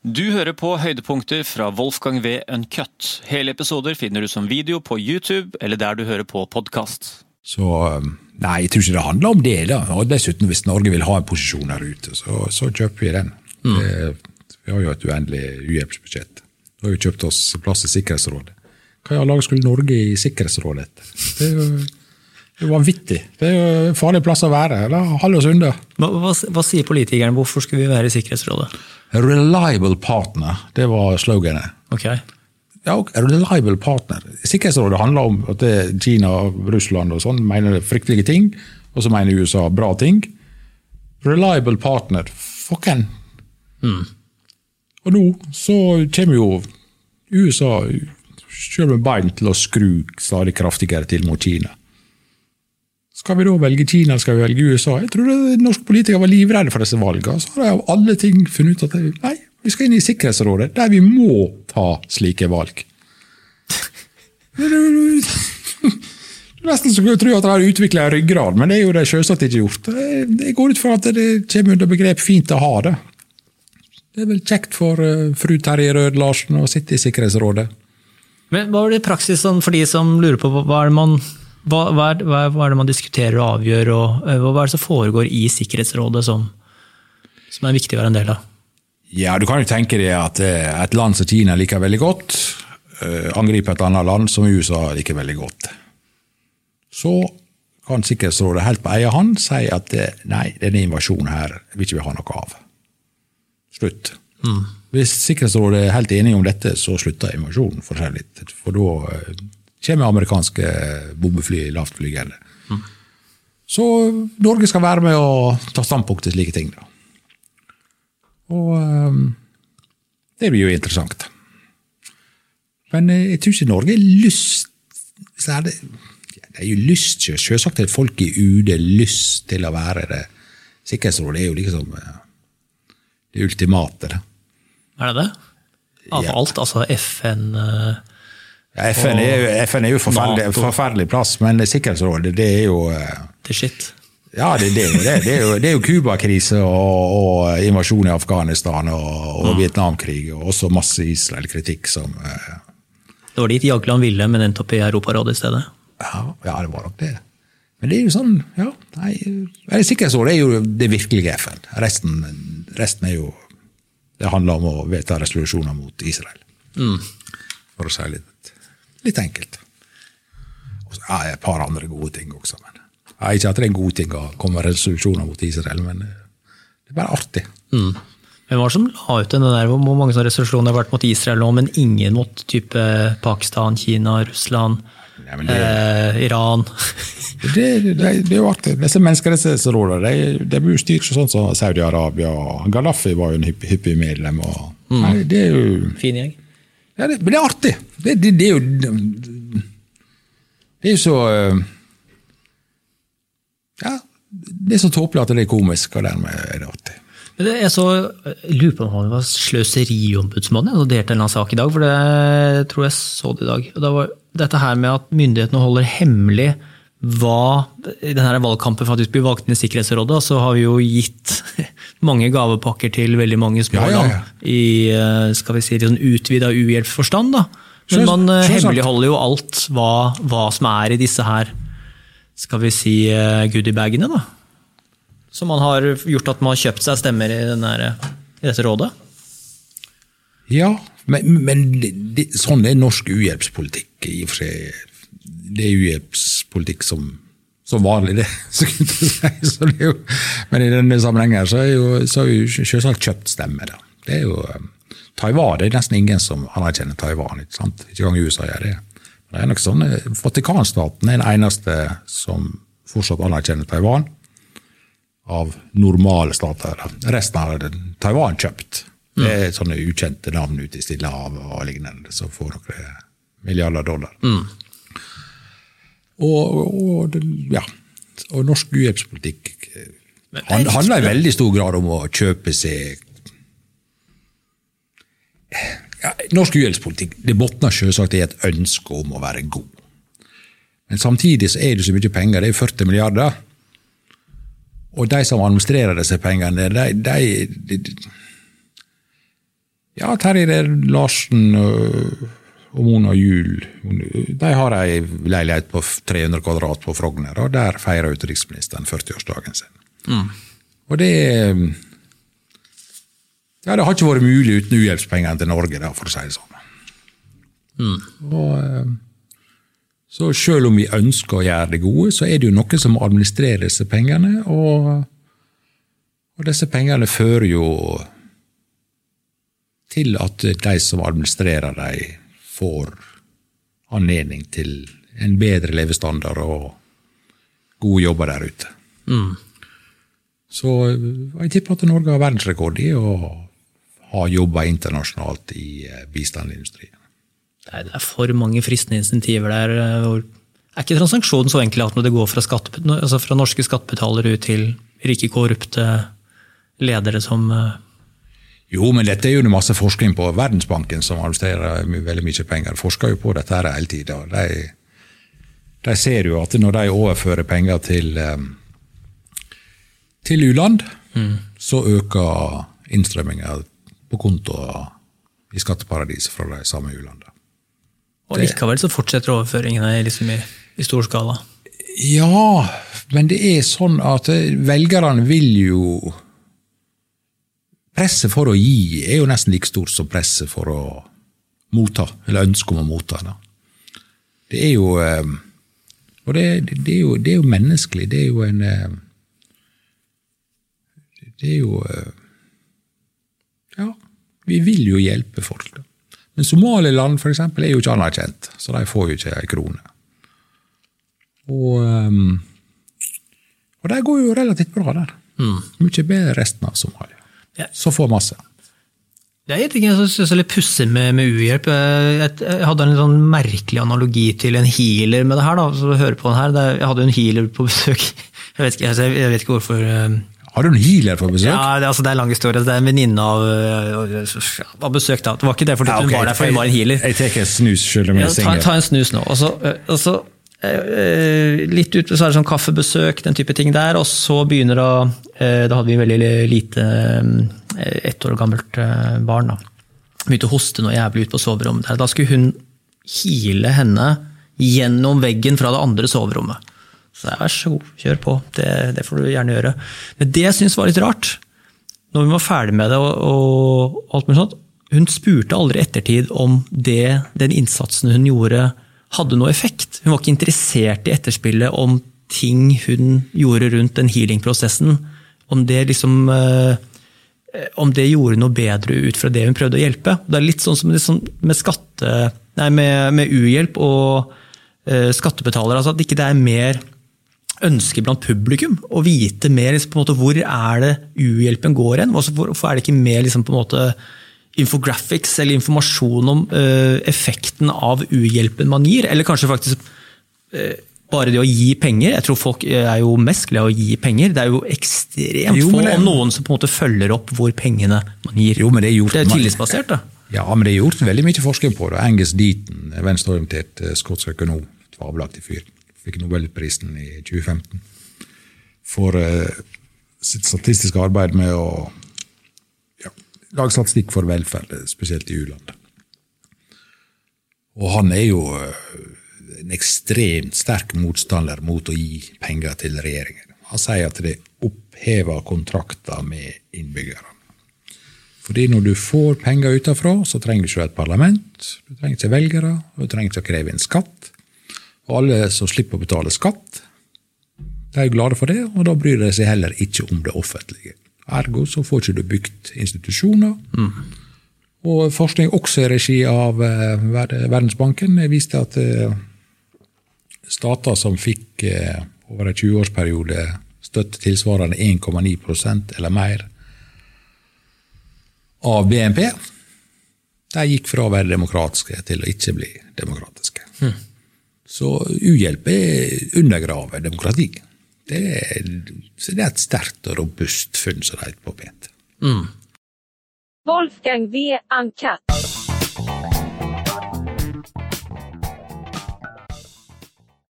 Du hører på høydepunkter fra Wolfgang V. Uncut. Hele episoder finner du som video på YouTube eller der du hører på podkast. Så um, Nei, jeg tror ikke det handler om det. da. Og Dessuten, hvis Norge vil ha en posisjon her ute, så, så kjøper vi den. Det, vi har jo et uendelig uhjelpsbudsjett. Da har vi kjøpt oss plass i Sikkerhetsrådet. Hva i all skulle Norge i Sikkerhetsrådet er det er jo vanvittig. Det er jo en farlig plass å være. La holde oss unna. Hva, hva, hva sier politikerne? Hvorfor skulle vi være i Sikkerhetsrådet? Reliable partner, det var sloganet. Ok. Ja, og reliable partner. Sikkerhetsrådet handler om at det Kina, Russland og sånn mener fryktelige ting, og så mener USA bra ting. Reliable partner, fucken! Mm. Og nå så kommer jo USA selv med bein til å skru stadig kraftigere til mot Kina. Skal vi da velge Kina eller skal vi velge USA? Jeg tror det, norske politikere var livredde for disse valgene. Så har de av alle ting funnet ut at det- nei, vi skal inn i Sikkerhetsrådet, der vi må ta slike valg. Nesten så jeg tro at de har utvikla ryggrad, men det er jo det selvsagt ikke gjort. Jeg jeg går ut fra at det kommer under begrep 'fint å ha det'. Det er vel kjekt for eh, fru Terje Rød-Larsen å sitte i Sikkerhetsrådet. Men hva er det i praksis for de som lurer på hva er det man, hva, hva, er, hva er- det man diskuterer og avgjør, og eh, hva er det som foregår i Sikkerhetsrådet som, som er viktig å være en del av? Ja, du kan jo tenke deg at eh, et land som Kina liker veldig godt, eh, angriper et annet land som USA liker veldig godt. Så kan Sikkerhetsrådet helt på egen hånd si at nei, denne invasjonen her vil ikke vi ha noe av. Slutt. Hvis Sikkerhetsrådet er helt enige om dette, så slutter invasjonen for seg litt. For da kommer amerikanske bombefly lavtflygende. Så Norge skal være med å ta standpunkt til slike ting. da. Og um, det blir jo interessant. Men eh, jeg tror ikke Norge har lyst så er det, det er jo lyst, Selvsagt har folk i UD lyst til å være det. Sikkerhetsrådet er jo liksom eh, det ultimate. Er det det? Av Ja. alt, altså FN eh, Ja, FN, er jo, FN er jo forferdelig, forferdelig plass, men Sikkerhetsrådet det er jo Det er shit. Ja, det, det er jo det. Det er jo, det er jo Cuba-krise og, og invasjon i Afghanistan og, og Vietnamkrig, og også masse Israel-kritikk som eh, Det var dit Jagland ville, men endte opp i Europarådet i stedet. Ja, ja, det var nok det. Men det er jo sånn, ja nei, nei, Sikkerhetsrådet er jo det virkelige FN. Resten, resten er jo Det handler om å vedta resolusjoner mot Israel. For å si litt, litt enkelt. Og så er det et par andre gode ting også. Men. Ja, ikke at det er en god ting å komme med resolusjoner mot Israel, men eh, det er bare artig. Mm. Hvem var det som la ut den der, hvor mange sånne resolusjoner har vært mot Israel nå, men ingen mot type Pakistan, Kina, Russland, Ja, det, eh, Iran? det, det, det er jo artig. Disse menneskerettighetsrådene de, de blir jo styrt sånn som Saudi-Arabia. Gaddafi var jo en hyppig, hyppig medlem. Og, nei, det er jo Fin gjeng. Ja, det, men det er artig. Det, det, det er jo Det er jo så eh, Ja, det er så tåpelig at det er komisk, og dermed er det artig. Jeg så, jeg lurer på om han var Sløseriombudsmannen som delte en eller annen sak i dag, for det tror jeg så det i dag. Og det var dette her med at myndighetene holder hemmelig hva i denne valgkampen faktisk blir valgt inn i Sikkerhetsrådet, så har vi jo gitt mange gavepakker til veldig mange små Ja, land i eh, skal vi si, sånn utvida uhjelpsforstand. Men man eh, selvsagt. hemmeligholder jo alt hva, hva som er i disse her skal vi si eh, goodiebagene. da. Som man har gjort at man har kjøpt seg stemmer i, denne, i dette rådet. Ja, men, men det, det, sånn er norsk uhjelpspolitikk i og for seg. Det er uhjelpspolitikk som, som vanlig, det. Så kunne jeg si. Så det er jo, men i denne sammenhengen så er jo, så vi jo selvsagt kjøpt stemmer. Da. Det er jo eh, Taiwan, det er nesten ingen som anerkjenner Taiwan. Ikke sant? Ikke engang USA gjør det. Men det er nok sånn, Vatikanstaten er den eneste som fortsatt anerkjenner Taiwan av normale stater. da. Resten har Taiwan kjøpt. Det er sånne ukjente navn ute i Stillehavet og lignende som får noen milliarder dollar. Og, og, ja, og norsk uhjelpspolitikk han, handler i veldig stor grad om å kjøpe seg ja, Norsk uhjelpspolitikk det bunner selvsagt i et ønske om å være god. Men samtidig så er det så mye penger, det er 40 milliarder. Og de som administrerer disse pengene, de, de, de, Ja, Terje Larsen og Mona Juel de har ei leilighet på 300 kvadrat på Frogner, og der feirer utenriksministeren 40-årsdagen sin. Mm. Og det ja, det har ikke vært mulig uten uhjelpspengene til Norge, da, for å si det sånn. Mm. Og, eh, så selv om vi ønsker å gjøre det gode, så er det jo noe som administrerer disse pengene. Og, og disse pengene fører jo til at de som administrerer dem, får anledning til en bedre levestandard og gode jobber der ute. Mm. Så jeg tipper at Norge har verdensrekord i å ha jobba internasjonalt i eh, bistandsindustrien. Det er for mange fristende insentiver der. eh, er ikke transaksjonen så enkel at når det går fra, skatt, altså fra norske skattebetalere ut til rike, korrupte ledere som eh, Jo, men dette er jo masse forskning på Verdensbanken, som administrerer veldig mye penger. Forsker jo på dette her hele tida. De, de, ser jo at når de overfører penger til, eh, til u-land, mm. så øker innstrømminga på kontoer i skatteparadiset fra de samme u-landene. Og likevel så fortsetter overføringene liksom i, i stor skala. Ja, men det er sånn at velgerne vil jo Presset for å gi er jo nesten like stort som presset for å motta, eller ønsket om å motta. Da. Det er jo Og det, det, er jo, det, er jo, menneskelig. Det er jo en Det er jo Ja, vi vil jo hjelpe folk. Da. Men Somaliland for eksempel, er jo ikke anerkjent, så de får jo ikke ei krone. Og, og det går jo relativt bra der. Mm. Mye bedre resten av Somalia. Ja. Så får masse. Det er ting jeg syns er litt pussig med, med u-hjelp. Jeg, jeg, hadde en sånn merkelig analogi til en healer med det her. da, så hører på den her. Jeg hadde en healer på besøk. Jeg vet ikke, jeg vet ikke hvorfor. Har du en healer på besøk? Ja, det, altså, det er en lang historie. Det er en venninne av var besøk da. Det var ikke det fordi ja, okay. hun var der, for hun var en healer. Jeg tar en snus selv om jeg er singel. Ta, ta, en snus nå. Og så, så litt ut, så er det sånn kaffebesøk, den type ting der. Og så begynner å Da hadde vi en veldig lite ett år gammelt barn. da. Begynte å hoste noe jævlig ut på soverommet. der. Da skulle hun hile henne gjennom veggen fra det andre soverommet. Så jeg, vær så god, kjør på. Det, det får du gjerne gjøre. Men det jeg syns var litt rart, når vi var ferdig med det, og, og alt mulig sånt, hun spurte aldri ettertid om det, den innsatsen hun gjorde, hadde noe effekt. Hun var ikke interessert i etterspillet om ting hun gjorde rundt den healing-prosessen. Om det liksom om det gjorde noe bedre ut fra det hun prøvde å hjelpe. Det er litt sånn som med, skatte, nei, med, med uhjelp og uh, skattebetalere. Altså at ikke det er mer ønske blant publikum å vite mer liksom, måte, hvor er det uhjelpen går hen. Hvorfor er det ikke mer liksom, på en måte, infographics eller informasjon om uh, effekten av uhjelpen man gir? Eller kanskje faktisk uh, bare det å gi penger. Jeg tror folk er jo mest glad i å gi penger. Det er jo ekstremt jo, få, om noen som på en måte følger opp hvor pengene man gir. Jo, men Det er, gjort, det er tillitsbasert, da. Ja, men det er gjort veldig mye forskning på det. Angus Deaton, venstreorientert skotsk økonom, fabelaktig fyr, fikk Nobelprisen i 2015 for uh, sitt statistiske arbeid med å ja, lage statistikk for velferd, spesielt i u-land. Og han er jo uh, en ekstremt sterk motstander mot å gi penger til regjeringen. Han sier at det opphever kontrakter med innbyggerne. Fordi når du får penger utenfra, så trenger du ikke et parlament, du trenger ikke velgere, og du trenger ikke å kreve inn skatt. Og alle som slipper å betale skatt, de er glade for det, og da bryr de seg heller ikke om det offentlige. Ergo så får ikke du bygd institusjoner. Mm. Og forskning også i regi av Verdensbanken viste at stater som fikk eh, over en 20-årsperiode støtte tilsvarende 1,9% eller mer av BNP, de gikk fra å være demokratiske til å ikke bli demokratiske. Mm. Så uhjelp undergraver demokrati. Det er, det er, et sterkt og robust funn, som det heter på pent. Mm. Wolfgang V. Uncut.